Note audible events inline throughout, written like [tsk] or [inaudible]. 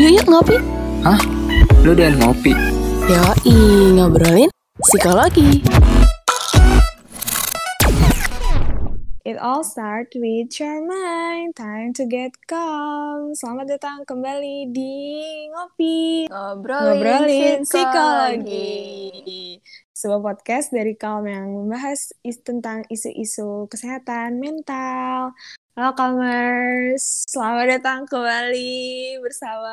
Yuk yuk ngopi. Hah? Lu udah ngopi? Yoi, ngobrolin psikologi. It all start with your mind. Time to get calm. Selamat datang kembali di Ngopi. Ngobrolin, Ngobrolin psikologi. Sebuah podcast dari Calm yang membahas is tentang isu-isu kesehatan mental. Halo Calmers, selamat datang kembali bersama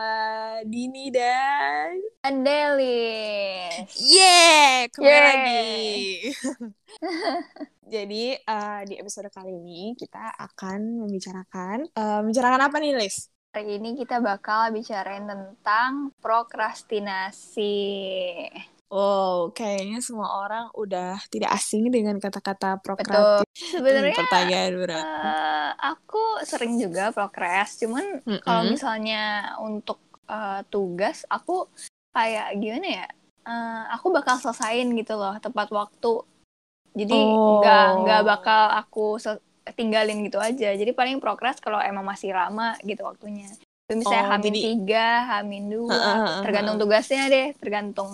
Dini dan Andelis. Yeah, kembali lagi. [laughs] Jadi eh, di episode kali ini kita akan membicarakan eh, membicarakan apa nih, Lis? Hari ini kita bakal bicarain tentang prokrastinasi. Oh, kayaknya semua orang udah tidak asing dengan kata-kata Betul. prokrastinasi. Sebenarnya Pertanyaan berat. eh, aku sering juga prokras, cuman kalau Mm-mm. misalnya untuk eh, tugas aku kayak gimana ya? Eh, aku bakal selesain gitu loh tepat waktu. Jadi Oh. nggak nggak bakal aku tinggalin gitu aja. Jadi paling prokras kalau emang masih lama gitu waktunya. Itu misalnya Oh, hamin jadi- tiga, hamin dua, tergantung tugasnya deh, tergantung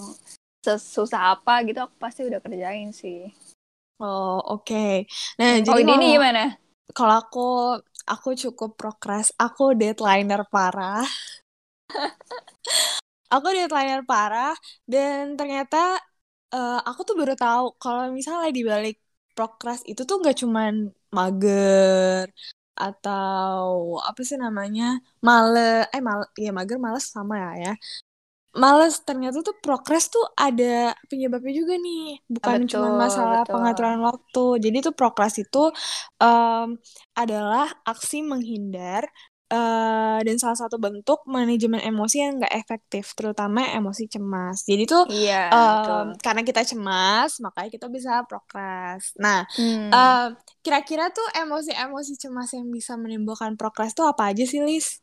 sesusah apa gitu aku pasti udah kerjain sih. Oh, oke. Nah, Kalau jadi ini gimana? kalau aku aku cukup prokras, aku deadlineer parah. [laughs] aku deadlineer parah dan ternyata eh, aku tuh baru tahu kalau misalnya di balik prokras itu tuh nggak cuman mager atau apa sih namanya male eh mal ya mager males sama ya ya males ternyata tuh prokras tuh ada penyebabnya juga nih bukan cuma Betul, masalah betul. pengaturan waktu jadi tuh prokras itu em, adalah aksi menghindar eh, dan salah satu bentuk manajemen emosi yang nggak efektif terutama emosi cemas jadi tuh Iya, betul. karena kita cemas makanya kita bisa prokras nah Hmm. em, kira-kira tuh emosi-emosi cemas yang bisa menimbulkan prokras tuh apa aja sih Lis?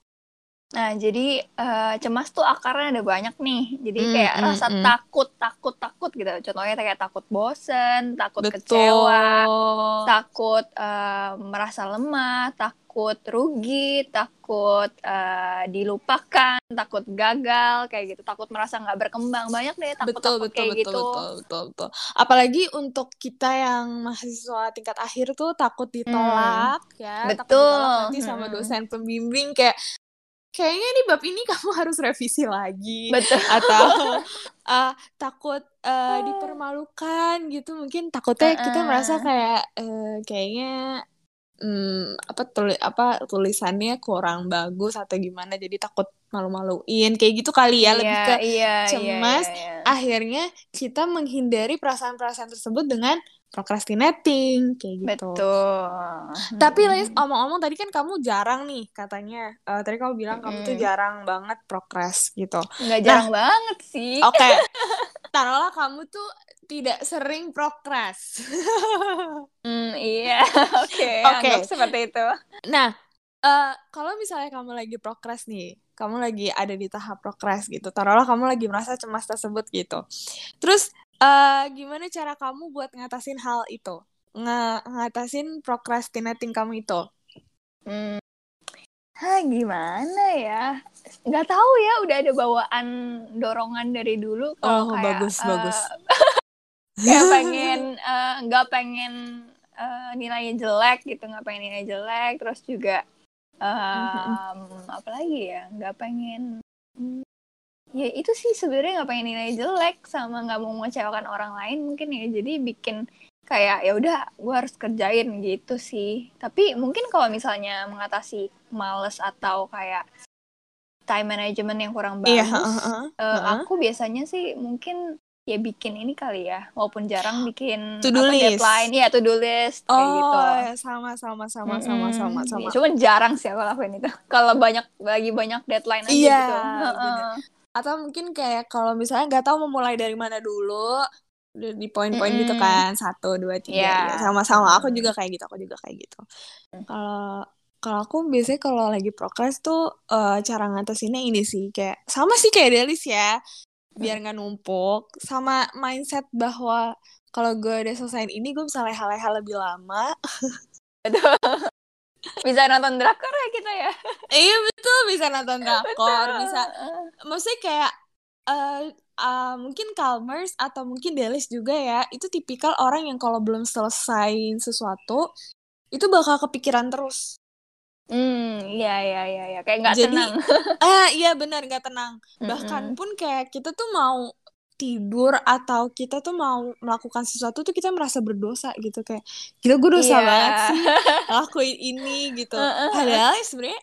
Nah, jadi eh, cemas tuh akarnya ada banyak nih. Jadi Hmm, kayak hmm, rasa hmm. takut, takut, takut gitu. Contohnya kayak takut bosen, takut kecewa, Betul. takut eh, merasa lemah, takut rugi, takut eh, dilupakan, takut gagal, kayak gitu. Takut merasa nggak berkembang. Banyak deh betul takut-takut betul kayak betul gitu. betul betul betul apalagi untuk kita yang mahasiswa tingkat akhir tuh takut ditolak ya takut Betul. ditolak nanti sama Hmm. dosen pembimbing kayak kayaknya di bab ini kamu [laughs] harus revisi lagi Betul. atau uh, [laughs] takut uh, dipermalukan gitu mungkin takutnya kita Heeh. merasa kayak eh, kayaknya hmm, apa tuli apa tulisannya kurang bagus atau gimana jadi takut malu-maluin kayak gitu kali ya lebih Iya, ke iya, iya, cemas, iya, iya. akhirnya kita menghindari perasaan-perasaan tersebut dengan procrastinating kayak gitu. Betul. Tapi Hmm. Omong-omong tadi kan kamu jarang nih katanya. Eh, tadi kamu bilang kamu tuh Mm-mm. jarang banget prokras gitu. nggak jarang banget sih. Oke. [laughs] Taruhlah kamu tuh tidak sering prokras. [laughs] Hmm, iya, [laughs] oke, Oke. anggap seperti itu. Nah, eh kalau misalnya kamu lagi prokras nih, kamu lagi ada di tahap prokras gitu, taruhlah kamu lagi merasa cemas tersebut gitu. Terus, eh gimana cara kamu buat ngatasin hal itu? Nge ngatasin procrastinating kamu itu? Hmm, Hah, gimana ya? Nggak tahu ya, udah ada bawaan dorongan dari dulu kalau Oh, kayak bagus, eh, bagus. [laughs] kayak pengen [laughs] eh, nggak pengen eh, nilainya jelek gitu, nggak pengen nilai jelek, terus juga em, apa lagi ya, nggak pengen hmm, ya itu sih sebenarnya nggak pengen nilai jelek sama nggak mau mengecewakan orang lain mungkin ya, jadi bikin kayak ya udah gue harus kerjain gitu sih tapi mungkin kalau misalnya mengatasi males atau kayak time management yang kurang Iya, bagus heeh, heeh, eh, heeh. aku biasanya sih mungkin ya bikin ini kali ya walaupun jarang [gasps] bikin To-do apa, list. deadline ya to do list kayak gitu Oh, ya, sama sama sama sama Mm-mm. sama sama. Iya, cuman jarang sih aku lakuin itu [laughs] kalau banyak lagi banyak deadline aja Iya, gitu Heeh. bener. Atau mungkin kayak kalau misalnya nggak tahu mau mulai dari mana dulu, di poin-poin gitu Mm-mm. kan, satu, dua, tiga, Iya. ya, sama-sama. Aku Mm. juga kayak gitu, aku juga kayak gitu. Mm. Kalau kalau aku biasanya kalau lagi prokres tuh eh, cara ngatasinnya ini sih kayak sama sih kayak Delis ya, biar nggak numpuk, sama mindset bahwa kalau gue udah selesaiin ini gue bisa leha-leha lebih lama. Bisa nonton drakor ya kita ya Iya betul, bisa nonton [laughs] drakor bisa maksudnya kayak uh, uh, mungkin Calmers atau mungkin Delis juga ya itu tipikal orang yang kalau belum selesai sesuatu itu bakal kepikiran terus Hmm, iya iya iya ya. kayak nggak tenang. [laughs] ah iya benar nggak tenang. Bahkan pun kayak kita tuh mau tidur atau kita tuh mau melakukan sesuatu tuh kita merasa berdosa gitu kayak gila gue dosa yeah. banget sih [laughs] lakuin ini gitu. Padahal ya sebenarnya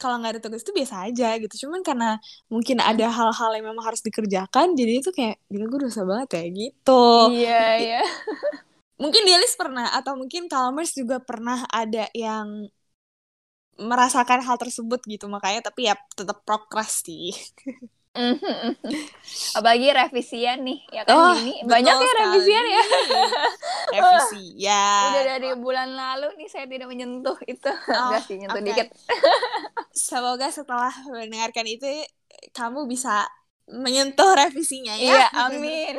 kalau nggak ada tugas itu biasa aja gitu. Cuman karena mungkin ada hal-hal yang memang harus dikerjakan jadi itu kayak gila gue dosa banget ya gitu. Iya yeah, iya. Yeah. mungkin Dialis pernah atau mungkin Calmers juga pernah ada yang merasakan hal tersebut gitu makanya tapi ya tetap prokras sih [laughs] [laughs] apalagi revisian nih ya kan oh, ini banyak ya revisian ya. [laughs] revisian. Udah dari bulan lalu nih saya tidak menyentuh itu. [laughs] Oh, sih nyentuh okay. dikit. Semoga setelah mendengarkan itu kamu bisa menyentuh revisinya ya. Iya amin.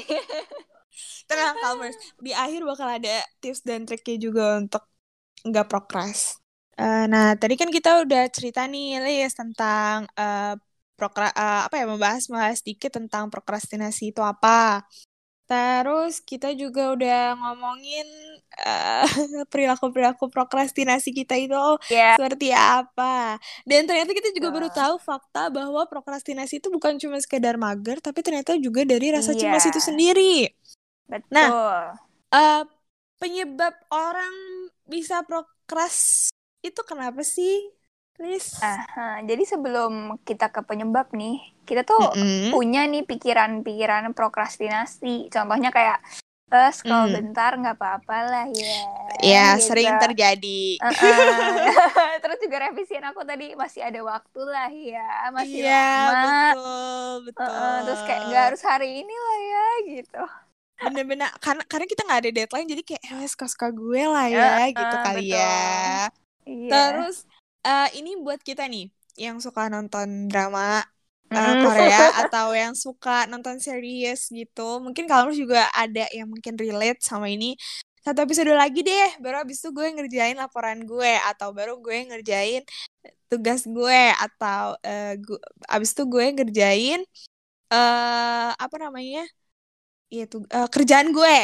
Tenang kamu di akhir bakal ada tips dan triknya juga untuk nggak prokras Uh, nah, tadi kan kita udah cerita nih, Lis, tentang uh, prokra uh, apa ya membahas membahas sedikit tentang prokrastinasi itu apa. Terus kita juga udah ngomongin [laughs] perilaku-perilaku uh, prokrastinasi kita itu yeah. seperti apa. Dan ternyata kita juga uh. baru tahu fakta bahwa prokrastinasi itu bukan cuma sekedar mager, tapi ternyata juga dari rasa yeah. cemas itu sendiri. Betul. Nah, uh, penyebab orang bisa prokras itu kenapa sih, Liz? Aha, jadi sebelum kita ke penyebab nih, kita tuh mm -hmm. punya nih pikiran-pikiran prokrastinasi. Contohnya kayak eh scroll mm. bentar nggak apa-apa lah ya. Ya gitu. sering terjadi. Uh -uh. [laughs] [laughs] Terus juga revisian aku tadi masih ada waktu lah ya, masih yeah, lama. betul betul. Uh -uh. Terus kayak nggak harus hari ini lah ya gitu bener-bener karena karena kita nggak ada deadline jadi kayak eh suka-suka gue lah ya uh, gitu kali betul. ya Iya. Terus uh, ini buat kita nih yang suka nonton drama uh, Korea [laughs] atau yang suka nonton series gitu. Mungkin kalau juga ada yang mungkin relate sama ini. Satu episode lagi deh, baru abis itu gue ngerjain laporan gue atau baru gue ngerjain tugas gue atau uh, gue, abis itu gue ngerjain uh, apa namanya? Iya tuh uh, kerjaan gue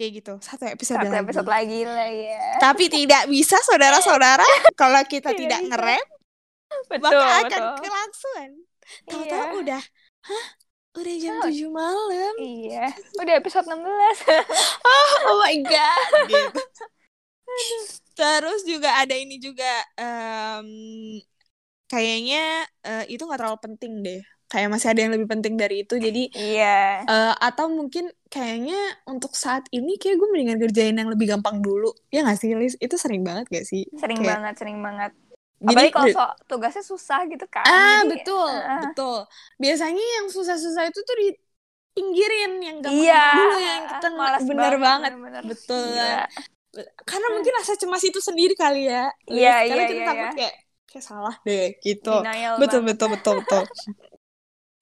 kayak gitu. Satu episode satu lagi. episode lagi lah ya tapi tidak bisa saudara-saudara. [laughs] Kalau kita tidak ngerem betul, maka akan betul. kelangsungan tahu-tahu iya. udah hah? Udah jam tujuh malam. Iya. Udah episode 16 [laughs] oh, oh my god. [laughs] Gitu. terus juga ada ini juga um, kayaknya uh, itu nggak terlalu penting deh kayak masih ada yang lebih penting dari itu jadi iya uh, atau mungkin kayaknya untuk saat ini kayak gue mendingan kerjain yang lebih gampang dulu ya nggak sih Liz itu sering banget gak sih sering kayak... banget sering banget Apalagi kalau so, tugasnya susah gitu kan. Ah, Jadi, betul, uh. betul. Biasanya yang susah-susah itu tuh dipinggirin yang gampang iya, dulu yang kita [laughs] malas bener banget. banget. Bener, bener. Betul. Iya. Karena mungkin rasa cemas itu sendiri kali ya. Iya, iya, Karena kita iya, takut iya. kayak kayak salah deh gitu. Denial betul, betul, betul, betul, betul. [laughs]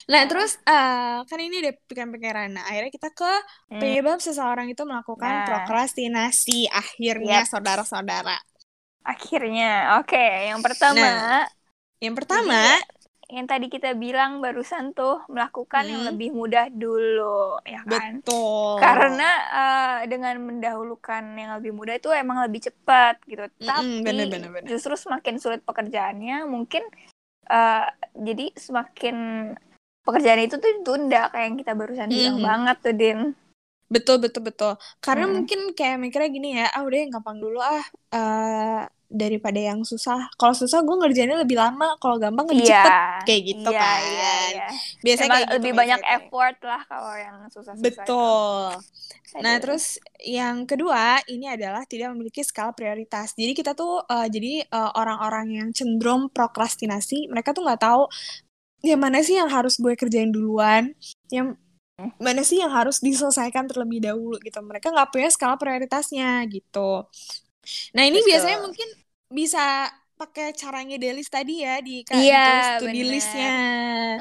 Nah, terus uh, kan ini ada pikiran-pikiran. Nah, akhirnya kita ke hmm. penyebab seseorang itu melakukan nah. prokrastinasi. Akhirnya, yep. saudara-saudara. Akhirnya, oke. Okay. Yang pertama. Nah, yang pertama. yang tadi kita bilang barusan tuh melakukan hmm. yang lebih mudah dulu, ya kan? Betul. Karena uh, dengan mendahulukan yang lebih mudah itu emang lebih cepat gitu. Mm -mm, Tapi bener, bener, bener. justru semakin sulit pekerjaannya, mungkin uh, jadi semakin pekerjaan itu tuh ditunda kayak yang kita barusan bilang mm -hmm. banget tuh Din betul betul betul karena hmm. mungkin kayak mikirnya gini ya ah udah yang gampang dulu ah uh, daripada yang susah kalau susah gue ngerjainnya lebih lama kalau gampang lebih yeah. cepet kayak gitu yeah, kan yeah, yeah. biasanya kayak gitu lebih banyak kayak. effort lah kalau yang susah-susah betul itu. nah terus yang kedua ini adalah tidak memiliki skala prioritas jadi kita tuh uh, jadi orang eh, orang-orang yang cenderung prokrastinasi mereka tuh nggak tahu yang mana sih yang harus gue kerjain duluan? Yang mana sih yang harus diselesaikan terlebih dahulu gitu? Mereka nggak punya skala prioritasnya gitu. Nah ini Betul. biasanya mungkin bisa pakai caranya Delis tadi ya di iya, to listnya.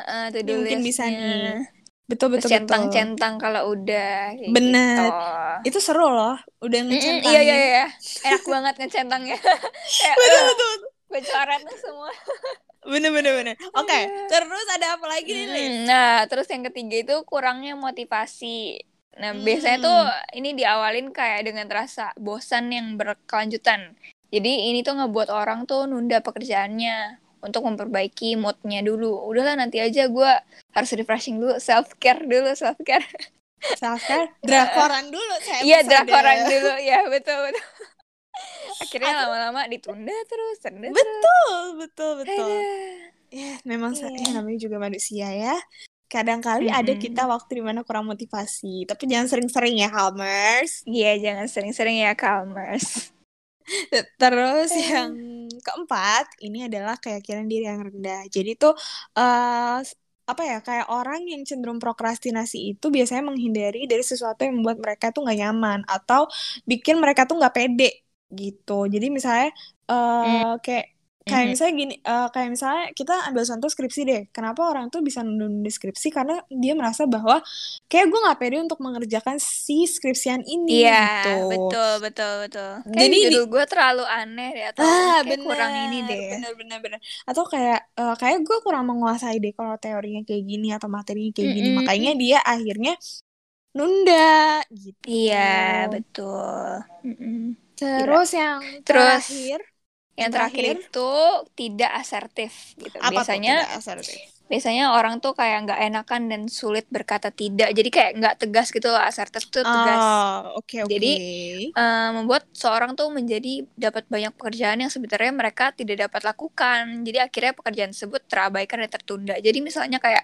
Uh, to mungkin bisa nih betul betul centang centang kalau udah bener. gitu. itu seru loh udah ngecentang. mm, iya iya iya. Enak banget ngecentangnya. [laughs] Betul betul gue coret semua [laughs] bener bener bener oke terus ada apa lagi nih Liz? Mm, Nah, terus yang ketiga itu kurangnya motivasi. Nah, Hmm. biasanya tuh ini diawalin kayak dengan rasa bosan yang berkelanjutan. Jadi ini tuh ngebuat orang tuh nunda pekerjaannya untuk memperbaiki moodnya dulu. Udahlah nanti aja gue harus refreshing dulu, self care dulu, self care. self care drakoran dulu saya Iya, drakoran dulu, ya betul betul. Akhirnya lama-lama ditunda terus, tunda terus. betul betul betul Aduh. ya memang sa- Iya. ya, namanya juga manusia ya kadang-kali ada Mm-mm. kita waktu di mana kurang motivasi tapi jangan sering-sering ya Halmers Iya, jangan sering-sering ya calmers. [laughs] Terus Eh. yang keempat ini adalah keyakinan diri yang rendah. Jadi tuh eh apa ya kayak orang yang cenderung prokrastinasi itu biasanya menghindari dari sesuatu yang membuat mereka tuh nggak nyaman atau bikin mereka tuh nggak pede gitu. Jadi misalnya eh kayak kayak Mhm. misalnya gini eh, kayak misalnya kita ambil contoh skripsi deh. Kenapa orang tuh bisa nunda skripsi karena dia merasa bahwa kayak gue nggak pede untuk mengerjakan si skripsian ini Iya, gitu. betul, betul, betul. Kayak Jadi di- judul gue terlalu aneh deh atau Ah, kayak kurang ini bener, deh. bener, bener, bener. Atau kayak, eh, kayak gue kurang menguasai deh kalau teorinya kayak gini atau materinya kayak gini. Mm-mm. Makanya dia akhirnya nunda gitu. Iya, betul. Mm-mm. Terus yang Terus, terakhir, Yang terakhir terakhir, itu tidak asertif gitu. apa Biasanya tidak asertif? biasanya orang tuh kayak nggak enakan dan sulit berkata tidak. Jadi kayak nggak tegas gitu loh. Asertif tuh tegas. Oh, oke, oke. Jadi, eh, membuat seorang tuh menjadi dapat banyak pekerjaan yang sebenarnya mereka tidak dapat lakukan. Jadi akhirnya pekerjaan tersebut terabaikan dan tertunda. Jadi misalnya kayak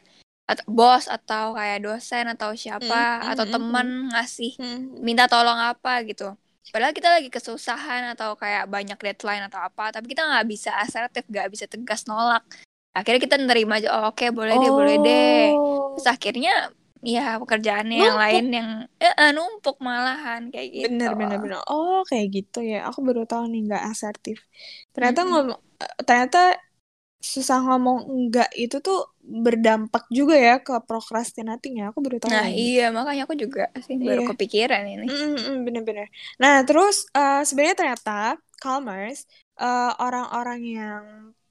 at- bos atau kayak dosen atau siapa Hmm, atau hmm, teman ngasih Hmm. minta tolong apa gitu. Padahal kita lagi kesusahan atau kayak banyak deadline atau apa, tapi kita nggak bisa asertif, nggak bisa tegas nolak. Akhirnya kita nerima aja, oh, oke boleh deh, boleh deh. Oh, Terus akhirnya ya pekerjaannya yang lain yang eh, eh, numpuk malahan kayak gitu. bener, bener, bener. Oh, kayak gitu ya. Aku baru tahu nih nggak asertif. Ternyata ngomong, eh, ternyata susah ngomong enggak itu tuh berdampak juga ya ke prokrastinating ya. Aku baru tahu Nah lagi. iya makanya aku juga sih baru Iya. kepikiran ini. Mm, mm, bener-bener. Nah, terus eh, sebenarnya ternyata Calmers eh, orang-orang yang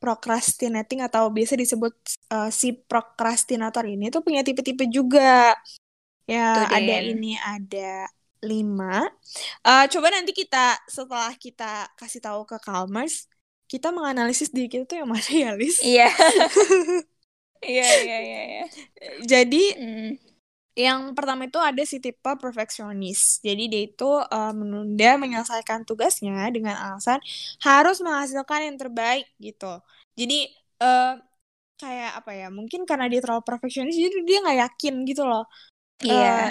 procrastinating atau biasa disebut eh, si prokrastinator ini tuh punya tipe-tipe juga. Ya, Tuh, ada ini ada lima. Eh, coba nanti kita setelah kita kasih tahu ke Calmers, kita menganalisis diri kita tuh yang mana ya, Lis? Iya. [laughs] Iya iya iya. iya. Jadi Mm. Yang pertama itu ada si tipe perfeksionis. Jadi dia itu eh, menunda menyelesaikan tugasnya dengan alasan harus menghasilkan yang terbaik gitu. Jadi eh kayak apa ya? Mungkin karena dia terlalu perfeksionis, jadi dia nggak yakin gitu loh. Iya. Eh,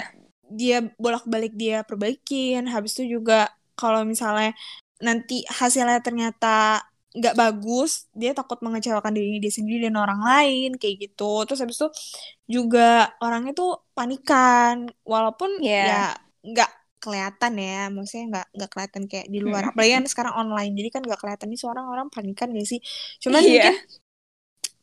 dia bolak-balik dia perbaikin. Habis itu juga kalau misalnya nanti hasilnya ternyata nggak bagus, dia takut mengecewakan diri dia sendiri dan orang lain kayak gitu. Terus habis itu juga orangnya tuh panikan, walaupun Iya. ya nggak kelihatan ya, maksudnya nggak nggak kelihatan kayak di luar. Mm-mm. Apalagi kan sekarang online, jadi kan nggak kelihatan nih seorang orang panikan gak sih? Cuman Iya. mungkin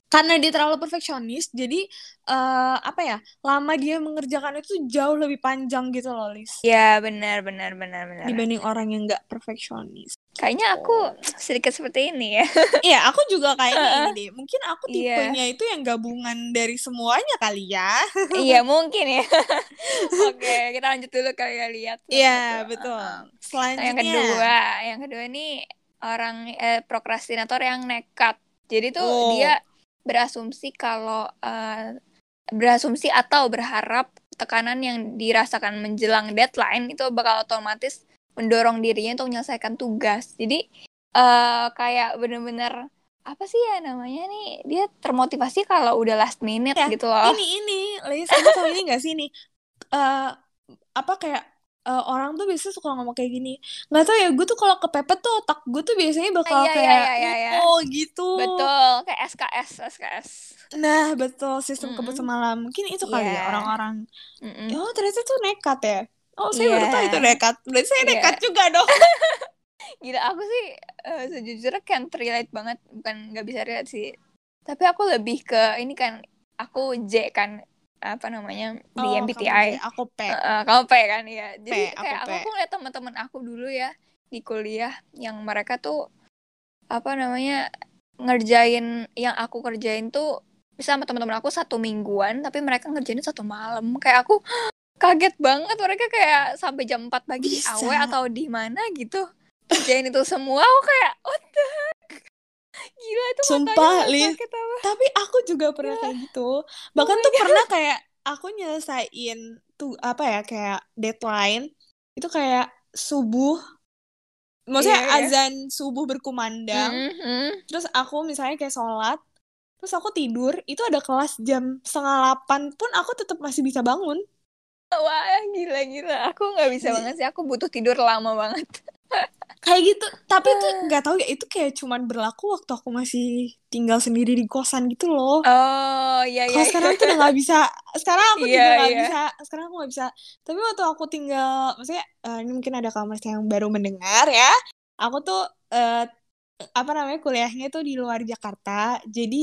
karena dia terlalu perfeksionis, jadi eh, apa ya? Lama dia mengerjakan itu jauh lebih panjang gitu loh, Lis. Iya benar benar benar benar. Dibanding orang yang nggak perfeksionis. Kayaknya aku [tsk] sedikit seperti ini ya. [laughs] Iya, aku juga kayaknya ini deh. Mungkin aku Iya. tipenya itu yang gabungan dari semuanya kali ya. [laughs] iya mungkin ya. [laughs] Oke kita lanjut dulu kali ya lihat. Iya, betul. Uh-uh. Selanjutnya. Yang kedua, yang kedua ini orang eh, prokrastinator yang nekat. Jadi tuh Oh. dia berasumsi kalau eh, berasumsi atau berharap tekanan yang dirasakan menjelang deadline itu bakal otomatis mendorong dirinya untuk menyelesaikan tugas. Jadi eh kayak bener-bener apa sih ya namanya nih dia termotivasi kalau udah last minute Ya, gitu loh. Ini ini, Lis, kamu tahu ini gak sih nih? Eh apa kayak eh, orang tuh biasanya suka ngomong kayak gini. Nggak tahu ya, gue tuh kalau kepepet tuh otak gue tuh biasanya bakal Iya, iya, kayak iya, iya, iya. oh gitu. Betul, kayak SKS, SKS. Nah, betul sistem Mm-mm. kebut semalam. Mungkin itu kali ya Iya. orang-orang. Mm-mm. Oh, ternyata tuh nekat ya. Oh, saya baru Iya. tahu itu nekat. Berarti saya Iya. nekat juga dong. [laughs] Gila aku sih eh, sejujurnya kan relate banget bukan nggak bisa relate sih tapi aku lebih ke ini kan aku J kan apa namanya di Oh, MBTI kamu J, aku P. Eh, kamu P kan ya jadi P, aku kayak aku, P. aku ngeliat teman-teman aku dulu ya di kuliah yang mereka tuh apa namanya ngerjain yang aku kerjain tuh bisa sama teman-teman aku satu mingguan tapi mereka ngerjain satu malam kayak aku kaget banget mereka kayak sampai jam 4 pagi Bisa. awe atau di mana gitu kerjain itu semua aku kayak what the heck? gila itu Sumpah, apa Tapi aku juga pernah kayak gitu. Bahkan my tuh pernah kayak aku nyelesain tuh apa ya kayak deadline itu kayak subuh. Maksudnya Iya, iya. azan subuh berkumandang. Mhm. Terus aku misalnya kayak sholat. Terus aku tidur, itu ada kelas jam setengah delapan pun aku tetap masih bisa bangun. Wah gila gila aku nggak bisa Iya. banget sih aku butuh tidur lama banget [laughs] Kayak gitu. Tapi tuh nggak tahu ya itu kayak cuman berlaku waktu aku masih tinggal sendiri di kosan gitu loh. oh iya Kalau iya sekarang tuh udah nggak bisa. Sekarang aku Iya, juga nggak iya. bisa. Sekarang aku nggak bisa. Tapi waktu aku tinggal, maksudnya eh, ini mungkin ada kamu yang baru mendengar ya. Aku tuh eh, apa namanya kuliahnya tuh di luar Jakarta. Jadi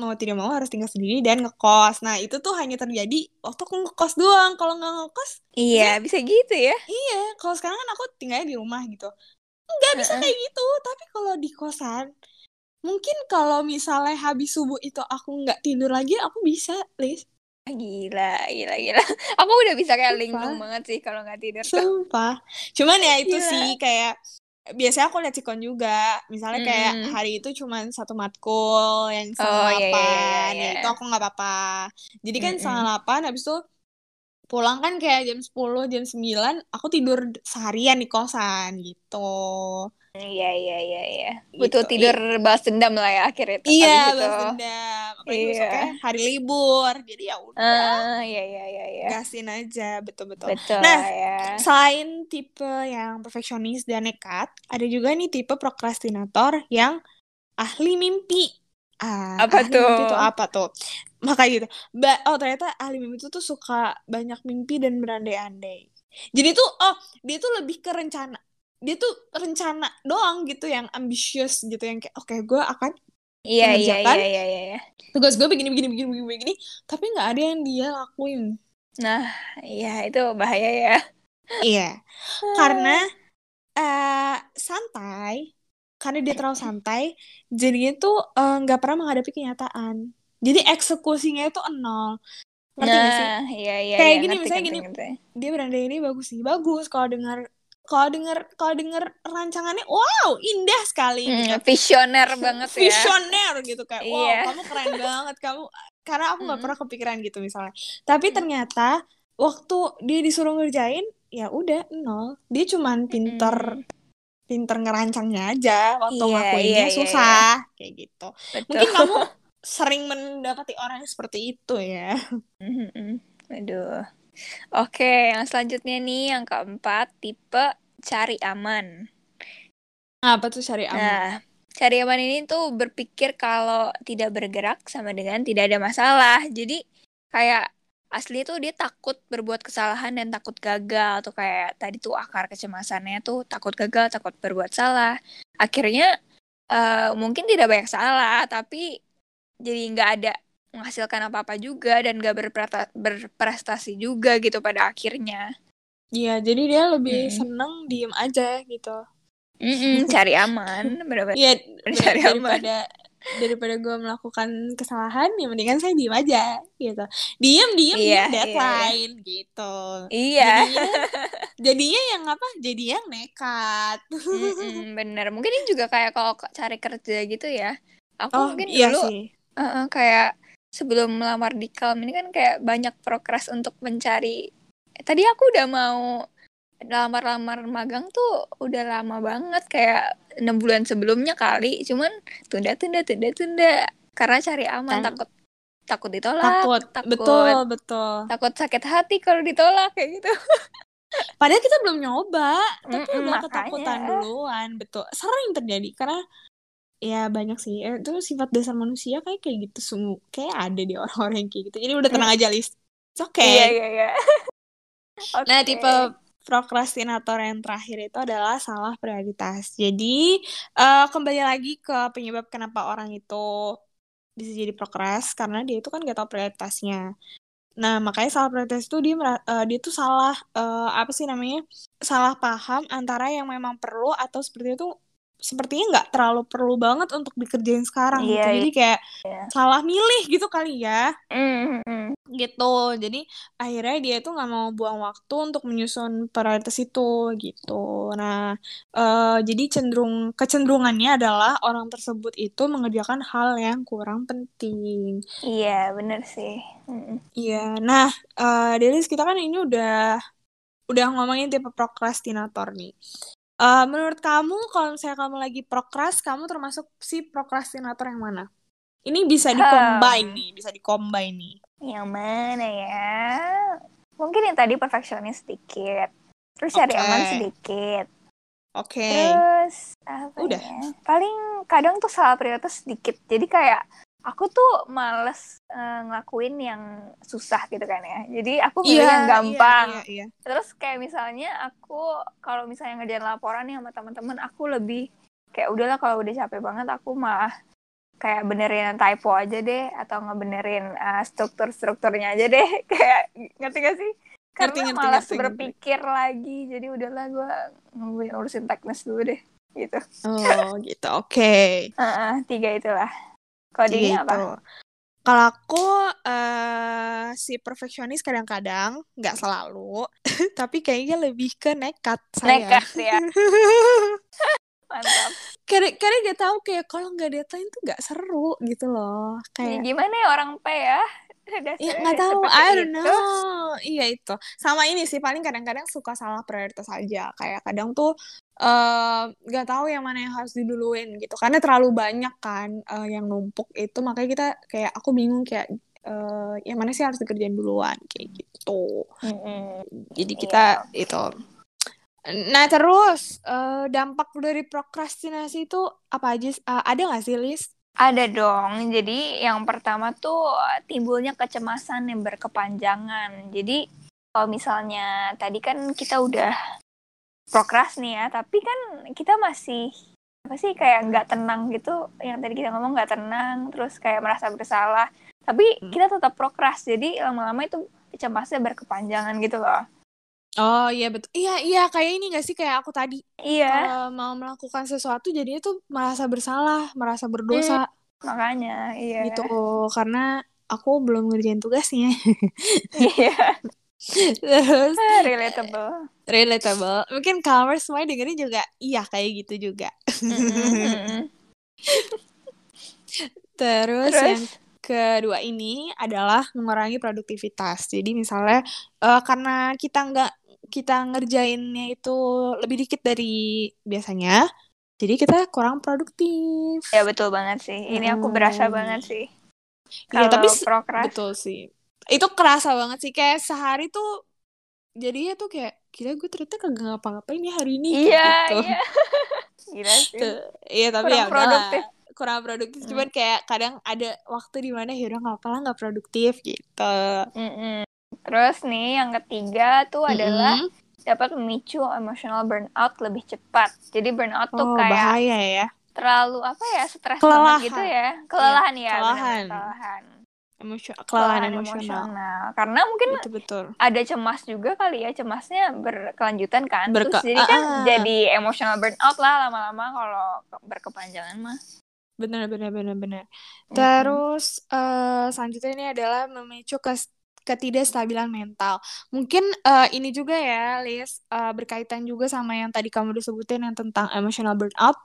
mau tidak mau harus tinggal sendiri dan ngekos. Nah itu tuh hanya terjadi waktu aku ngekos doang. Kalau nggak ngekos, iya bisa gitu ya iya. Kalau sekarang kan aku tinggalnya di rumah gitu. Nggak bisa Heeh. kayak gitu. Tapi kalau di kosan, mungkin kalau misalnya habis subuh itu aku nggak tidur lagi, aku bisa, Liz. Gila, gila, gila. [laughs] Aku udah bisa kayak linglung banget sih kalau nggak tidur tuh. Sumpah. Cuman ya itu Gila. sih kayak biasanya aku lihat sikon juga. Misalnya kayak Mm. hari itu cuman satu matkul yang setengah Oh, iya, iya, iya, delapan. iya. Ya itu aku nggak apa-apa. Jadi kan Mm-mm. setengah delapan habis itu pulang kan kayak jam 10, jam 9 aku tidur seharian di kosan gitu. Iya, iya, iya, iya. Butuh Gitu. tidur balas dendam lah ya akhirnya. Iya, abis itu. balas dendam. Apalagi Iya. besoknya hari libur. Jadi ya udah, Ah, iya, iya, iya, iya. gasin aja, betul-betul. Betul Nah, lah ya. Selain tipe yang perfeksionis dan nekat, ada juga nih tipe prokrastinator yang ahli mimpi. Ah, Apa ahli mimpi tuh? tuh apa tuh? Makanya gitu. Ba- oh ternyata ahli mimpi itu tuh suka banyak mimpi dan berandai-andai. Jadi tuh, oh dia tuh lebih ke rencana. Dia tuh rencana doang gitu yang ambisius gitu yang kayak oke gue akan Iya, iya, mengerjakan iya, iya, iya, iya. tugas gue begini begini begini begini begini tapi nggak ada yang dia lakuin. Nah, iya itu bahaya ya. Iya. karena eh santai karena dia terlalu santai jadinya tuh eh, nggak pernah menghadapi kenyataan jadi eksekusinya itu nol ngerti gak sih Nah, iya, iya, Kayak iya. gini, Ngerti, misalnya ngerti, gini, ngerti. dia berandai ini bagus sih bagus kalau dengar kalau dengar kalau dengar rancangannya wow indah sekali gitu Hmm, visioner banget ya. visioner gitu kayak wow Iya. kamu keren banget kamu karena aku nggak Mm. pernah kepikiran gitu misalnya tapi ternyata waktu dia disuruh ngerjain ya udah nol dia cuman pinter pinter ngerancangnya aja waktu Iya, ngelakuinnya iya, iya, susah kayak gitu Betul. mungkin kamu [laughs] sering mendapati orang seperti itu ya Mhm. Aduh. Oke, yang selanjutnya nih yang keempat tipe cari aman. apa tuh cari aman Nah, cari aman ini tuh berpikir kalau tidak bergerak sama dengan tidak ada masalah. Jadi kayak asli tuh dia takut berbuat kesalahan dan takut gagal tuh kayak tadi tuh akar kecemasannya tuh takut gagal, takut berbuat salah. Akhirnya eh, mungkin tidak banyak salah, tapi jadi nggak ada menghasilkan apa-apa juga dan nggak berprata- berprestasi juga gitu pada akhirnya. Iya, jadi dia lebih Mm. seneng diem aja gitu. Mm-mm, [laughs] cari aman, bener-bener. Iya, Cari aman. daripada daripada gue melakukan kesalahan, ya mendingan saya diem aja gitu. Diem, diem, Iya, diem iya, deadline gitu. Iya. Jadinya, [laughs] jadinya yang apa? Jadi yang nekat. Mm-mm, [laughs] bener. Mungkin ini juga kayak kalau cari kerja gitu ya. Aku Oh, mungkin iya dulu sih. uh, uh, kayak sebelum melamar di Kalm ini kan kayak banyak progres untuk mencari. eh, Tadi aku udah mau lamar-lamar magang tuh udah lama banget kayak enam bulan sebelumnya kali. Cuman tunda, tunda, tunda, tunda. Karena cari aman takut takut ditolak, Takut. takut Betul, betul. takut sakit hati kalau ditolak kayak gitu. [laughs] Padahal kita belum nyoba, tapi Mm-mm, udah makanya. ketakutan duluan. Betul. Sering terjadi karena ya banyak sih. Eh, Itu sifat dasar manusia kayak kayak gitu semua. Kayak ada di orang-orang yang kayak gitu. Jadi udah tenang aja, Lis. It's okay. Iya, iya, iya. [laughs] Nah, Oke. tipe prokrastinator yang terakhir itu adalah salah prioritas. Jadi, eh, kembali lagi ke penyebab kenapa orang itu bisa jadi prokras karena dia itu kan gak tahu prioritasnya. Nah, makanya salah prioritas itu dia eh, dia tuh salah eh, apa sih namanya? Salah paham antara yang memang perlu atau seperti itu sepertinya nggak terlalu perlu banget untuk dikerjain sekarang Iya, gitu. iya. Jadi kayak Iya. salah milih gitu kali ya. Mm, mm, Gitu. Jadi akhirnya dia tuh nggak mau buang waktu untuk menyusun prioritas itu gitu. Nah, eh, jadi cenderung kecenderungannya adalah orang tersebut itu mengerjakan hal yang kurang penting. Iya, bener sih. Mm, Iya. Nah, eh Delis kita kan ini udah udah ngomongin tipe prokrastinator nih. Eh, menurut kamu kalau misalnya kamu lagi prokras, kamu termasuk si prokrastinator yang mana? Ini bisa di-combine Hmm. nih, bisa di-combine nih. Yang mana ya? Mungkin yang tadi perfeksionis sedikit. Terus cari Oke. aman sedikit. Oke. Terus apa Udah. ya? Paling kadang tuh salah prioritas sedikit. Jadi kayak aku tuh males eh, ngelakuin yang susah gitu kan ya. Jadi aku milih yang gampang. Iya, iya, iya. Terus kayak misalnya aku kalau misalnya ngerjain laporan nih sama teman-teman, aku lebih kayak udahlah kalau udah capek banget aku malah kayak benerin typo aja deh atau ngebenerin uh, struktur-strukturnya aja deh [laughs] kayak ngerti gak sih? Karena Ngerti, ngerti, malas ngerti, ngerti. berpikir lagi jadi udahlah gue ngurusin, teknis dulu deh gitu. Oh, gitu. Oke. Heeh, tiga itulah. Apa? Gitu. Kalau aku eh si perfeksionis kadang-kadang, nggak selalu, [laughs] tapi kayaknya lebih ke nekat saya. Nekat ya. [laughs] Mantap. Karena karena gak tahu kayak kalau nggak deadline tuh nggak seru gitu loh. Ya, Kayak gimana ya orang P ya? [laughs] Dasarnya ya nggak tahu, I don't itu. know. Iya itu. Sama ini sih paling kadang-kadang suka salah prioritas aja. Kayak kadang tuh eh, nggak tahu yang mana yang harus diduluin gitu. Karena terlalu banyak kan eh, yang numpuk itu makanya kita kayak aku bingung kayak eh, yang mana sih harus dikerjain duluan kayak gitu. Mm-mm. Jadi kita itu. Nah terus eh, dampak dari prokrastinasi itu apa aja? eh, ada nggak sih Lis? Ada dong. Jadi yang pertama tuh timbulnya kecemasan yang berkepanjangan. Jadi kalau misalnya tadi kan kita udah prokras nih ya, tapi kan kita masih apa sih kayak nggak tenang gitu. Yang tadi kita ngomong nggak tenang, terus kayak merasa bersalah. Tapi Hmm. kita tetap prokras. Jadi lama-lama itu cemasnya berkepanjangan gitu loh. Oh iya betul. Iya iya kayak ini gak sih kayak aku tadi Iya, kalau mau melakukan sesuatu jadinya tuh merasa bersalah, merasa berdosa makanya iya. gitu karena aku belum ngerjain tugasnya. Iya, [laughs] Terus relatable. relatable. Mungkin kamu semua dengerin juga iya kayak gitu juga. Mm-mm. [laughs] Terus, yang Terus kedua ini adalah mengurangi produktivitas. Jadi misalnya eh, karena kita nggak kita ngerjainnya itu lebih dikit dari biasanya, jadi kita kurang produktif. Ya betul banget sih. Ini aku berasa Hmm. banget sih. Iya, Kalau tapi betul sih. Itu kerasa banget sih kayak sehari tuh jadinya tuh kayak gila gue ternyata kagak ngapa-ngapain ya hari ini Iya, gitu. iya. [laughs] Gila sih. Tuh, Iya tapi Kurang ya udahlah. produktif. kurang produktif Hmm. cuman kayak kadang ada waktu di mana ya udah nggak apa lah nggak produktif gitu Mm-mm. Terus nih yang ketiga tuh adalah Mm-mm. dapat memicu emotional burnout lebih cepat. Jadi burnout tuh oh kayak bahaya ya terlalu apa ya stres banget gitu ya. Kelelahan ya, kelelahan. kelelahan. Emosio- kelelahan emosional. Karena mungkin betul betul. ada cemas juga kali ya cemasnya berkelanjutan kan. Berke- terus jadi kan Ah, ah. jadi emotional burnout lah lama-lama kalau ke- berkepanjangan mah. Benar benar benar benar. Terus eh, selanjutnya ini adalah memicu kes- ketidakstabilan mental. Mungkin eh, ini juga ya Liz eh, berkaitan juga sama yang tadi kamu udah sebutin yang tentang emotional burnout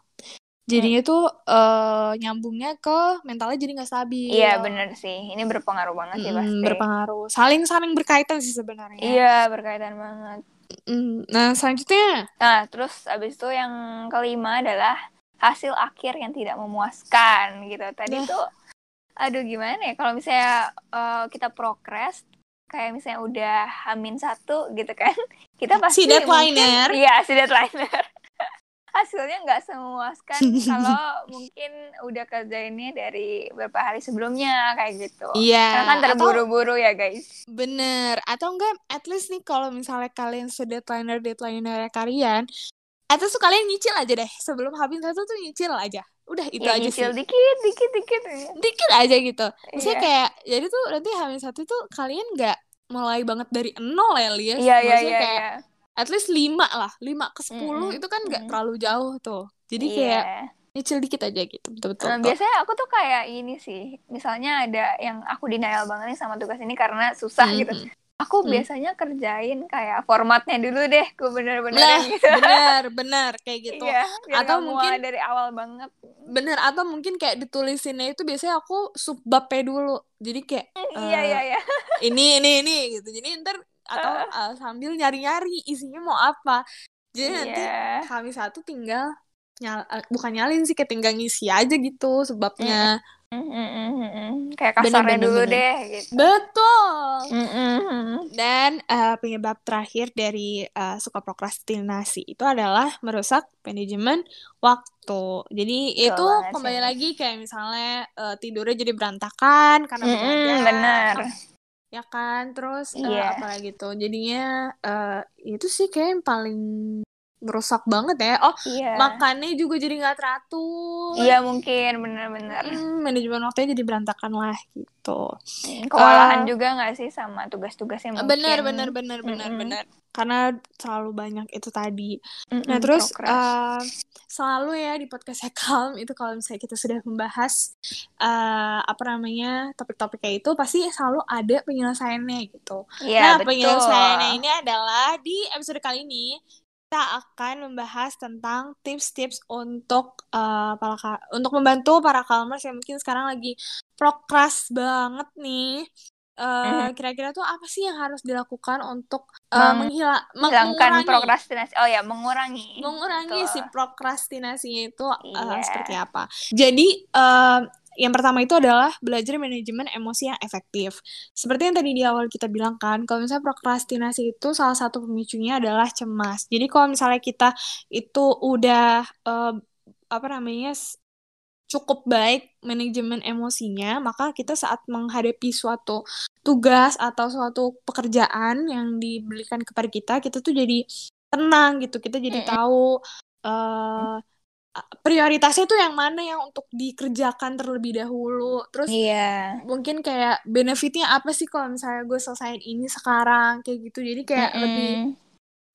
jadinya tuh eh, nyambungnya ke mentalnya jadi nggak stabil. Iya bener sih. Ini berpengaruh banget sih Mm, pasti. berpengaruh. Saling saling berkaitan sih sebenarnya. Iya berkaitan banget. Mm, nah selanjutnya? Nah terus abis itu yang kelima adalah hasil akhir yang tidak memuaskan gitu. Tadi Nah. tuh aduh gimana ya? Kalau misalnya eh, kita progress kayak misalnya udah hamin satu gitu kan [laughs] kita pasti Si deadliner. mungkin- iya si deadliner hasilnya nggak semuaskan kalau [laughs] mungkin udah kerjainnya dari beberapa hari sebelumnya kayak gitu iya karena kan atau- terburu-buru ya guys Bener, atau enggak at least nih kalau misalnya kalian sudah deadliner deadliner kalian, at least kalian nyicil aja deh sebelum habis satu tuh nyicil aja. Udah itu ya aja nyicil sih. dikit dikit dikit. Dikit aja gitu. Maksudnya Iya. kayak jadi tuh nanti habis satu tuh kalian nggak mulai banget dari nol ya Lias. iya iya Maksudnya iya kayak iya. At least lima lah lima ke sepuluh Mm-mm, itu kan nggak mm. terlalu jauh tuh jadi Iya. kayak nyicil dikit aja gitu betul-betul Eh, biasanya aku tuh kayak ini sih, misalnya ada yang aku denial banget nih sama tugas ini karena susah Hmm, gitu. Aku Hmm. biasanya kerjain kayak formatnya dulu deh, aku Lah, bener-benerin [laughs] gitu. bener bener kayak gitu Iya, Atau mungkin- dari awal banget. bener atau mungkin kayak ditulisinnya itu biasanya aku subbabnya dulu jadi kayak [laughs] Iya, eh, iya, iya. ini ini ini gitu jadi ntar atau uh, sambil nyari-nyari isinya mau apa jadi nanti Iya. kami satu tinggal nyal eh, bukan nyalin sih kayak tinggal ngisi aja gitu sebabnya Mm, mm, mm, mm, mm. Kayak kasarnya bener, dulu bener. deh gitu. betul Mm, dan eh, penyebab terakhir dari eh, suka prokrastinasi itu adalah merusak manajemen waktu jadi itu banget kembali sih. lagi kayak misalnya eh, tidurnya jadi berantakan karena Mm, benar. Ya kan terus eh, Iya. apalagi tuh jadinya eh, itu sih kayak yang paling merusak banget ya oh Iya. makannya juga jadi nggak teratur Iya mungkin benar-benar. Hmm, manajemen waktunya jadi berantakan lah gitu Mm, Kewalahan Eh, juga nggak sih sama tugas-tugasnya mungkin. benar benar benar benar Mm-mm. benar karena terlalu banyak itu tadi Mm-mm, nah terus eh, selalu ya di podcast Calm [laughs] itu kalau misalnya kita sudah membahas eh, apa namanya topik-topiknya itu pasti selalu ada penyelesaiannya gitu Iya, Nah, betul. penyelesaiannya ini adalah di episode kali ini kita akan membahas tentang tips-tips untuk eh, para untuk membantu para calmers yang mungkin sekarang lagi prokras banget nih. Eh, Kira-kira tuh apa sih yang harus dilakukan untuk Meng- menghila- Hilangkan mengurangi prokrastinasi. Oh ya, mengurangi. mengurangi Betul. si prokrastinasinya itu eh, Iya. seperti apa. Jadi eh, yang pertama itu adalah belajar manajemen emosi yang efektif. Seperti yang tadi di awal kita bilang kan, kalau misalnya prokrastinasi itu salah satu pemicunya adalah cemas. Jadi kalau misalnya kita itu udah eh, apa namanya cukup baik manajemen emosinya, maka kita saat menghadapi suatu tugas atau suatu pekerjaan yang diberikan kepada kita, kita tuh jadi tenang gitu. Kita jadi tahu eh prioritasnya tuh yang mana yang untuk dikerjakan terlebih dahulu. Terus Iya. mungkin kayak benefitnya apa sih kalau misalnya gue selesaiin ini sekarang kayak gitu. Jadi kayak Mm-mm. lebih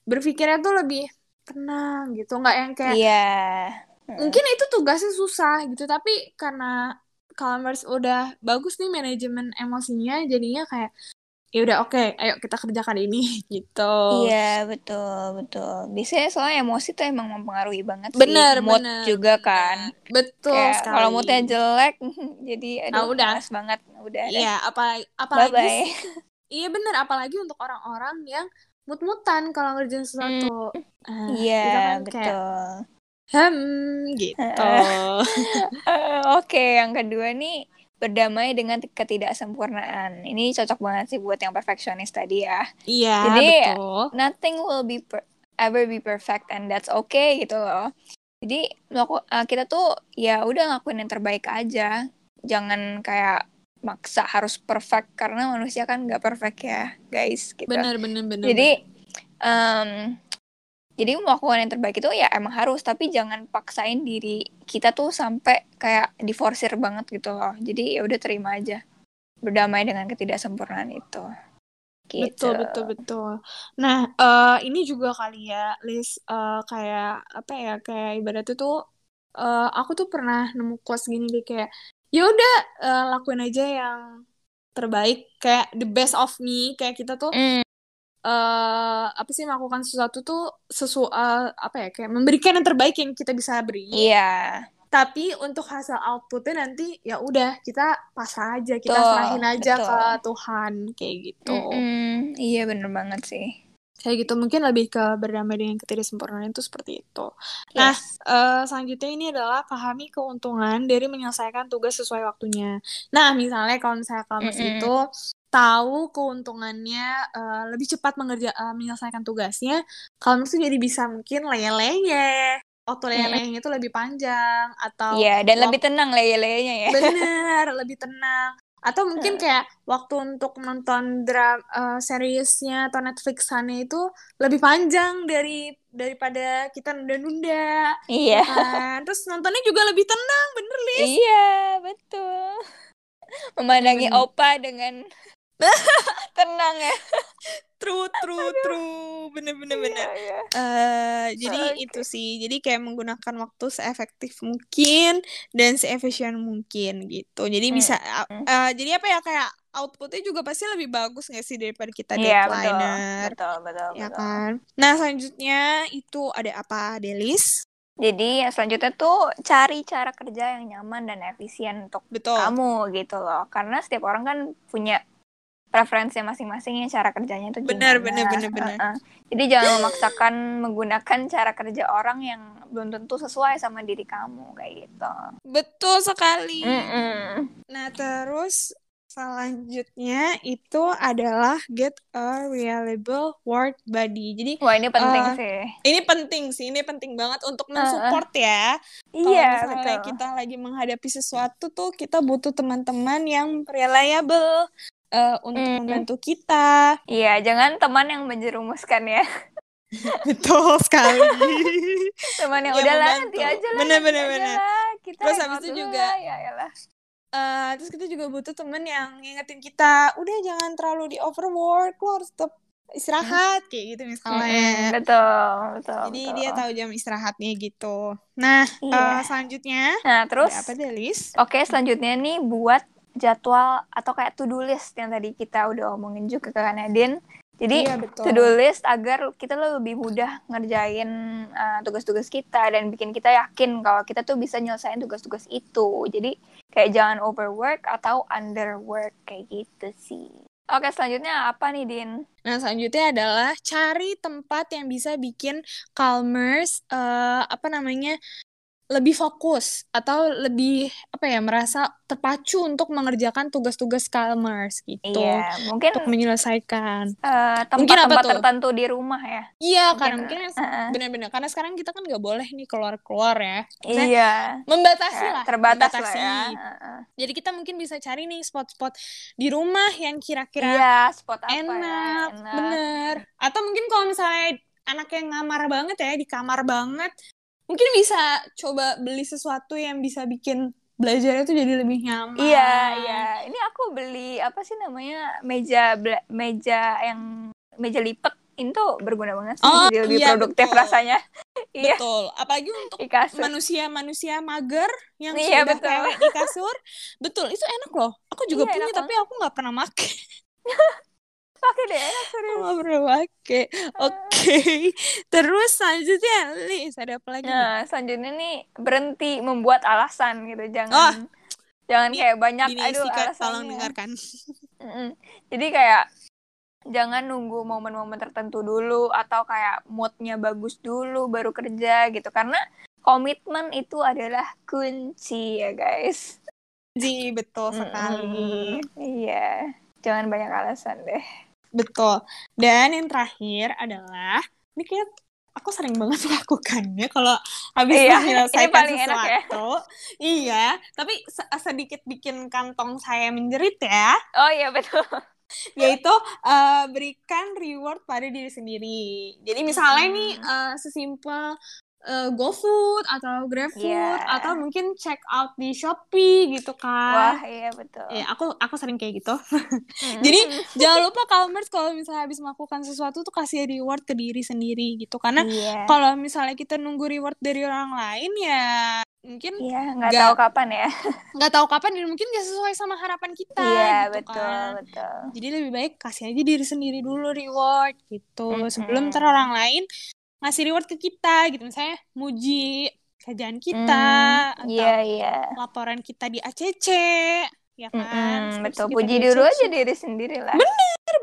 berpikirnya tuh lebih tenang gitu, nggak yang kayak Iya. Mungkin itu tugasnya susah gitu tapi karena Calmers udah bagus nih manajemen emosinya jadinya kayak ya udah oke ayo kita kerjakan ini [laughs] gitu Iya, betul, betul. Biasanya soalnya emosi tuh emang mempengaruhi banget sih. bener Mood bener juga kan. betul Kayak sekali kalau moodnya jelek, [laughs] jadi Nah, aduh udah. males banget. Udah iya apa apalagi Bye-bye. sih iya bener apalagi untuk orang-orang yang mut-mutan kalau ngerjain sesuatu Ah, kita Iya, kan kayak betul. Hmm gitu Oke, yang kedua nih berdamai dengan ketidaksempurnaan. Ini cocok banget sih buat yang perfeksionis tadi ya. iya Jadi, betul Nothing will be per- ever be perfect and that's okay gitu loh. Jadi eh, kita tuh ya udah ngelakuin yang terbaik aja. Jangan kayak maksa harus perfect karena manusia kan nggak perfect ya, guys. Gitu. bener bener bener Jadi em, jadi melakukan yang terbaik itu ya emang harus, tapi jangan paksain diri kita tuh sampai kayak diforsir banget gitu loh. Jadi ya udah terima aja, berdamai dengan ketidaksempurnaan itu. Gitu. Betul, betul, betul. Nah, eh ini juga kali ya, Liz, eh, kayak apa ya, kayak ibaratnya tuh, eh, aku tuh pernah nemu quotes gini deh kayak, ya udah eh, lakuin aja yang terbaik, kayak the best of me, kayak kita tuh Mm, eh apa sih melakukan sesuatu tuh sesu eh, apa ya, kayak memberikan yang terbaik yang kita bisa beri. Iya, Tapi untuk hasil outputnya nanti ya udah kita pasrah aja, kita Betul, serahin aja betul. ke Tuhan kayak gitu. Mm-mm, iya bener banget sih. Kayak gitu mungkin lebih ke berdamai dengan ketidaksempurnaan itu seperti itu. Nah, Yes. eh, selanjutnya ini adalah pahami keuntungan dari menyelesaikan tugas sesuai waktunya. Nah, misalnya kalau misalnya kamu Mm-mm. itu tahu keuntungannya eh, lebih cepat mengerja eh, menyelesaikan tugasnya, kamu tuh jadi bisa mungkin leye-leye. Waktu leye-leyenya itu lebih panjang atau Iya, dan wak- lebih tenang leye-leyenya ya. Bener, lebih tenang. Atau mungkin kayak waktu untuk nonton dram eh, seriesnya atau Netflixannya itu lebih panjang dari daripada kita nunda-nunda, Iya. ya kan? Terus nontonnya juga lebih tenang, bener Liz? Iya, betul. Memandangi opa dengan [laughs] tenang ya True, true, true. Bener, bener, bener. Iya, iya. Eh, jadi Oke. itu sih. Jadi kayak menggunakan waktu seefektif mungkin dan seefisien mungkin gitu. Jadi bisa Hmm. eh, jadi apa ya kayak outputnya juga pasti lebih bagus nggak sih daripada kita Iya betul deadlineer. betul betul Ya betul. kan? Nah, selanjutnya itu ada apa, Delis? Jadi yang selanjutnya tuh cari cara kerja yang nyaman dan efisien untuk Betul. kamu gitu loh. Karena setiap orang kan punya preferensi masing-masing ya cara kerjanya itu Benar, gimana. benar, benar, benar. Heeh. Jadi jangan memaksakan menggunakan cara kerja orang yang belum tentu sesuai sama diri kamu kayak gitu. Betul sekali. Mm-mm. Nah, terus selanjutnya itu adalah get a reliable work buddy. Jadi Wah ini penting Eh, sih. ini penting sih, ini penting banget untuk mensupport ya. Kalau Iya misalnya betul. kita lagi menghadapi sesuatu tuh kita butuh teman-teman yang reliable eh, untuk Mm. membantu kita. Iya jangan teman yang menjerumuskan ya. [laughs] Betul sekali. [laughs] Teman yang Yang udahlah nanti aja lah. Bener, bener, bener. Kita Terus habis itu juga ya elah. Eh, terus kita juga butuh teman yang ngingetin kita, udah jangan terlalu di overwork, lo harus tetap istirahat kayak gitu misalnya. betul betul. Jadi betul. dia tahu jam istirahatnya gitu. Nah, Iya. eh, selanjutnya Nah terus apa deh, Lis? Oke, selanjutnya nih buat jadwal atau kayak to-do list yang tadi kita udah omongin juga ke Kanadin. Jadi Iya, betul. to-do list agar kita lebih mudah ngerjain uh, tugas-tugas kita dan bikin kita yakin kalau kita tuh bisa nyelesain tugas-tugas itu. Jadi kayak jangan overwork atau underwork kayak gitu sih. Oke, selanjutnya apa nih, Din? Nah, selanjutnya adalah cari tempat yang bisa bikin calmers eh apa namanya? Lebih fokus atau lebih apa ya merasa terpacu untuk mengerjakan tugas-tugas calmers gitu Iya, mungkin untuk menyelesaikan. uh, Mungkin apa tempat-tempat tuh? tertentu di rumah ya. Iya, Mungkin, karena mungkin uh-uh. benar-benar karena sekarang kita kan nggak boleh nih keluar-keluar ya. Maksudnya Iya, membatasi lah, terbatas lah ya. Uh-uh. Jadi kita mungkin bisa cari nih spot-spot di rumah yang kira-kira Iya, spot apa enak, ya? Enak. bener. Atau mungkin kalau misalnya anak yang ngamar banget ya, di kamar banget, mungkin bisa coba beli sesuatu yang bisa bikin belajarnya tuh jadi lebih nyaman. Iya, iya. Ini aku beli apa sih namanya meja meja yang meja lipat itu berguna banget sih. Oh, Jadi lebih iya, produktif betul. rasanya. [laughs] iya, Betul. Apalagi untuk manusia-manusia mager yang Iya, sudah betul. kayak di kasur. Betul, itu enak loh. Aku juga Iya, punya tapi aku nggak pernah make. [laughs] Pakai deh, serius. Nggak pernah make. Oke. [laughs] Terus selanjutnya, Lis, ada apa lagi? nih? Nah, selanjutnya nih berhenti membuat alasan gitu. Oh, Jangan jangan di- kayak banyak Dini aduh tolong alasannya. dengarkan. [laughs] Mm-mm. Jadi kayak jangan nunggu momen-momen tertentu dulu atau kayak moodnya bagus dulu baru kerja gitu karena komitmen itu adalah kunci ya guys. Ji, betul sekali. Mm-mm. Iya, jangan banyak alasan deh. Betul. Dan yang terakhir adalah, ini kayak aku sering banget [laughs] melakukannya kalau habis Iya, menyelesaikan ini paling enak ya. sesuatu. Iya, tapi se- sedikit bikin kantong saya menjerit ya, Oh iya betul. yaitu eh, berikan reward pada diri sendiri. Jadi misalnya nih eh, sesimpel eh, GoFood atau GrabFood Iya. atau mungkin check out di Shopee gitu Wah kan. iya betul. Ya, aku aku sering kayak gitu. Mm-mm. Jadi jangan lupa Calmers kalau misalnya habis melakukan sesuatu tuh kasih reward ke diri sendiri gitu. Karena iya. kalau misalnya kita nunggu reward dari orang lain ya mungkin Iya, nggak tahu kapan ya. nggak tahu kapan dan mungkin nggak sesuai sama harapan kita. Iya, gitu betul, kan. betul. Jadi lebih baik kasih aja diri sendiri dulu reward gitu. Mm-mm. Sebelum ntar orang lain ngasih reward ke kita gitu. Misalnya muji kerjaan kita Hmm, atau Iya, iya. laporan kita di ACC ya kan. Mm-mm, Skripsi betul. Puji dulu ACC. aja diri sendiri lah.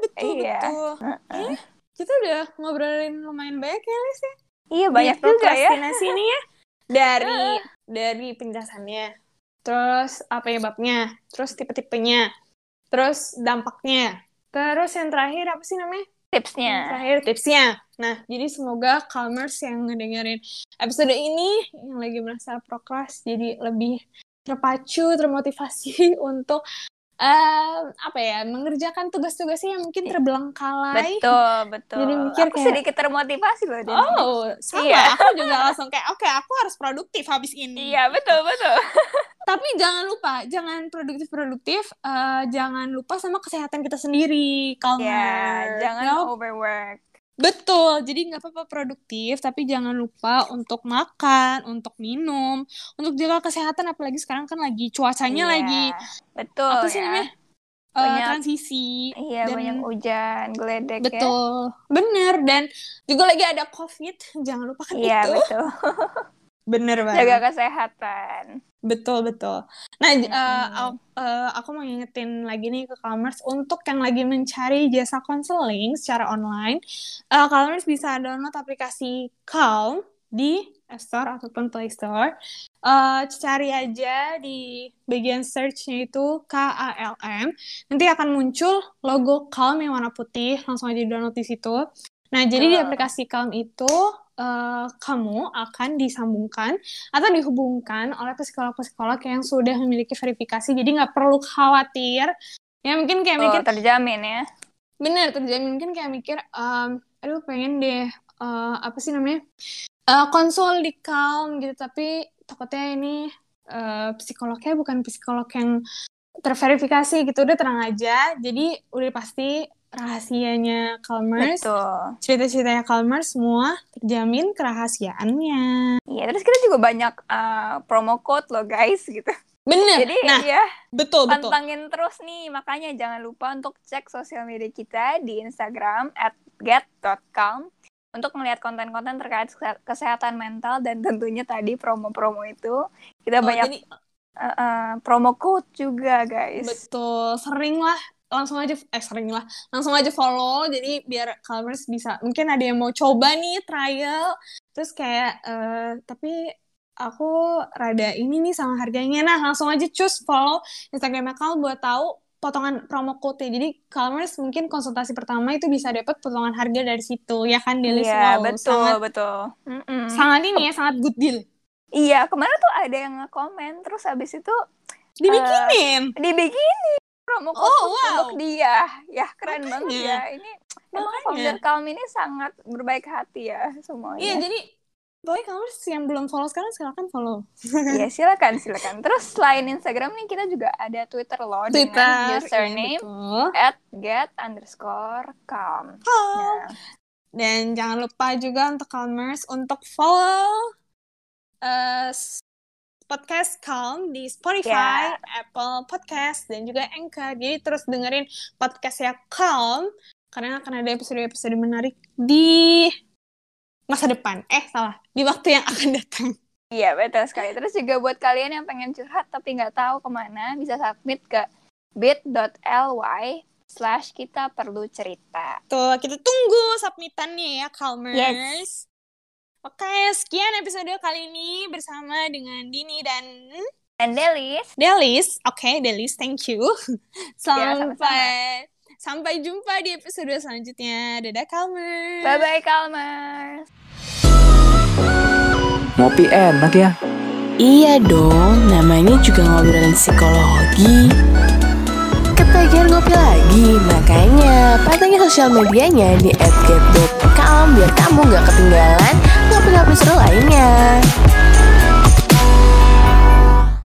betul Iya. betul. Heeh. Eh, kita udah ngobrolin lumayan banyak ya Lis ya. Iya, banyak Di juga ya. ini ya. Dari [laughs] dari penjelasannya. Terus apa penyebabnya? Terus tipe-tipenya. Terus dampaknya. Terus yang terakhir apa sih namanya? Yang Tipsnya. terakhir tipsnya. Nah, jadi semoga Calmers yang ngedengerin episode ini yang lagi merasa prokras jadi lebih terpacu, termotivasi [laughs] untuk em, apa ya mengerjakan tugas-tugasnya yang mungkin terbelengkalai. Betul, betul. Jadi mikir Aku kayak- sedikit termotivasi loh. Din. Oh, sama. Iya. Aku juga langsung kayak, oke, aku harus produktif habis ini. Iya, betul, betul. [laughs] Tapi jangan lupa, jangan produktif-produktif, uh, jangan lupa sama kesehatan kita sendiri, Calmer. Ya, jangan No? overwork. Betul, jadi nggak apa-apa produktif, tapi jangan lupa untuk makan, untuk minum, untuk jaga kesehatan, apalagi sekarang kan lagi cuacanya Iya, lagi betul apa sih ya. namanya Uh, Banyak- transisi. Iya, dan- banyak hujan, geledek ya. Betul, bener dan juga lagi ada covid, jangan lupakan Iya, itu. betul. [laughs] Bener banget. Jaga kesehatan. Betul betul. Nah, Mm-mm. uh, aku, uh, aku mau ngingetin lagi nih ke Calmers untuk yang lagi mencari jasa konseling secara online, uh, Calmers bisa download aplikasi Calm di App Store ataupun Play Store. Uh, cari aja di bagian search-nya itu K-A-L-M. Nanti akan muncul logo Calm yang warna putih. Langsung aja download di situ. Nah, jadi di aplikasi Calm itu uh, kamu akan disambungkan atau dihubungkan oleh psikolog-psikolog yang sudah memiliki verifikasi. Jadi nggak perlu khawatir. Ya mungkin kayak mikir, Tuh, terjamin ya. bener terjamin. Mungkin kayak mikir, um, aduh pengen deh, uh, apa sih namanya, uh, konsul di Calm gitu. Tapi takutnya ini uh, psikolognya bukan psikolog yang terverifikasi gitu. Udah tenang aja. Jadi udah pasti rahasianya Calmers, Betul. cerita-ceritanya Calmers semua terjamin kerahasiaannya. Iya, terus kita juga banyak uh, promo code loh guys gitu. Bener. Jadi nah, ya betul betul. pantangin terus nih. Makanya jangan lupa untuk cek sosial media kita di Instagram at get.calm untuk melihat konten-konten terkait kese- kesehatan mental dan tentunya tadi promo-promo itu kita Oh, banyak jadi uh, uh, promo code juga guys. betul sering lah langsung aja eh sering lah. Langsung aja follow jadi biar Calmers bisa mungkin ada yang mau coba nih trial. Terus kayak eh, tapi aku rada ini nih sama harganya. Nah langsung aja cus follow Instagramnya Cal buat tahu potongan promo code jadi Calmers mungkin konsultasi pertama itu bisa dapat potongan harga dari situ ya kan Delis? Iya, Wow, betul, sangat betul. Mm-mm. sangat ini ya sangat good deal. Iya, kemarin tuh ada yang nge-komen terus habis itu dibikinin. dibikinin promo Oh, khusus wow. untuk dia. Ya, keren Makanya. banget ya. Ini emang founder Calm ini sangat berbaik hati ya semuanya. iya jadi pokoknya Calmers yang belum follow sekarang silakan follow Iya, [laughs] silakan, silakan. Terus selain Instagram nih kita juga ada Twitter loh dengan Twitter username iya, at get underscore calm. Nah, Dan jangan lupa juga untuk Calmers untuk follow s- podcast Calm di Spotify, Apple Podcast, dan juga Anchor. Jadi terus dengerin podcastnya Calm karena akan ada episode-episode menarik di masa depan. Eh, salah. Di waktu yang akan datang. Iya, betul sekali. Terus juga buat kalian yang pengen curhat tapi nggak tahu ke mana, bisa submit ke bit.ly slash kita perlu cerita. Tuh, kita tunggu submitannya ya, Calmers. Yes. Oke, sekian episode kali ini bersama dengan Dini dan And Delis, Delis, oke Delis, thank you. [laughs] Ya. Sampai sampai jumpa di episode selanjutnya. Dadah Calmer. bye-bye Calmers. Ngopi enak ya. Iya dong, namanya juga ngobrolin psikologi. Ketagihan ngopi lagi, makanya pantengin sosial medianya di @get.calm biar kamu gak ketinggalan ngopi-ngopi seru lainnya.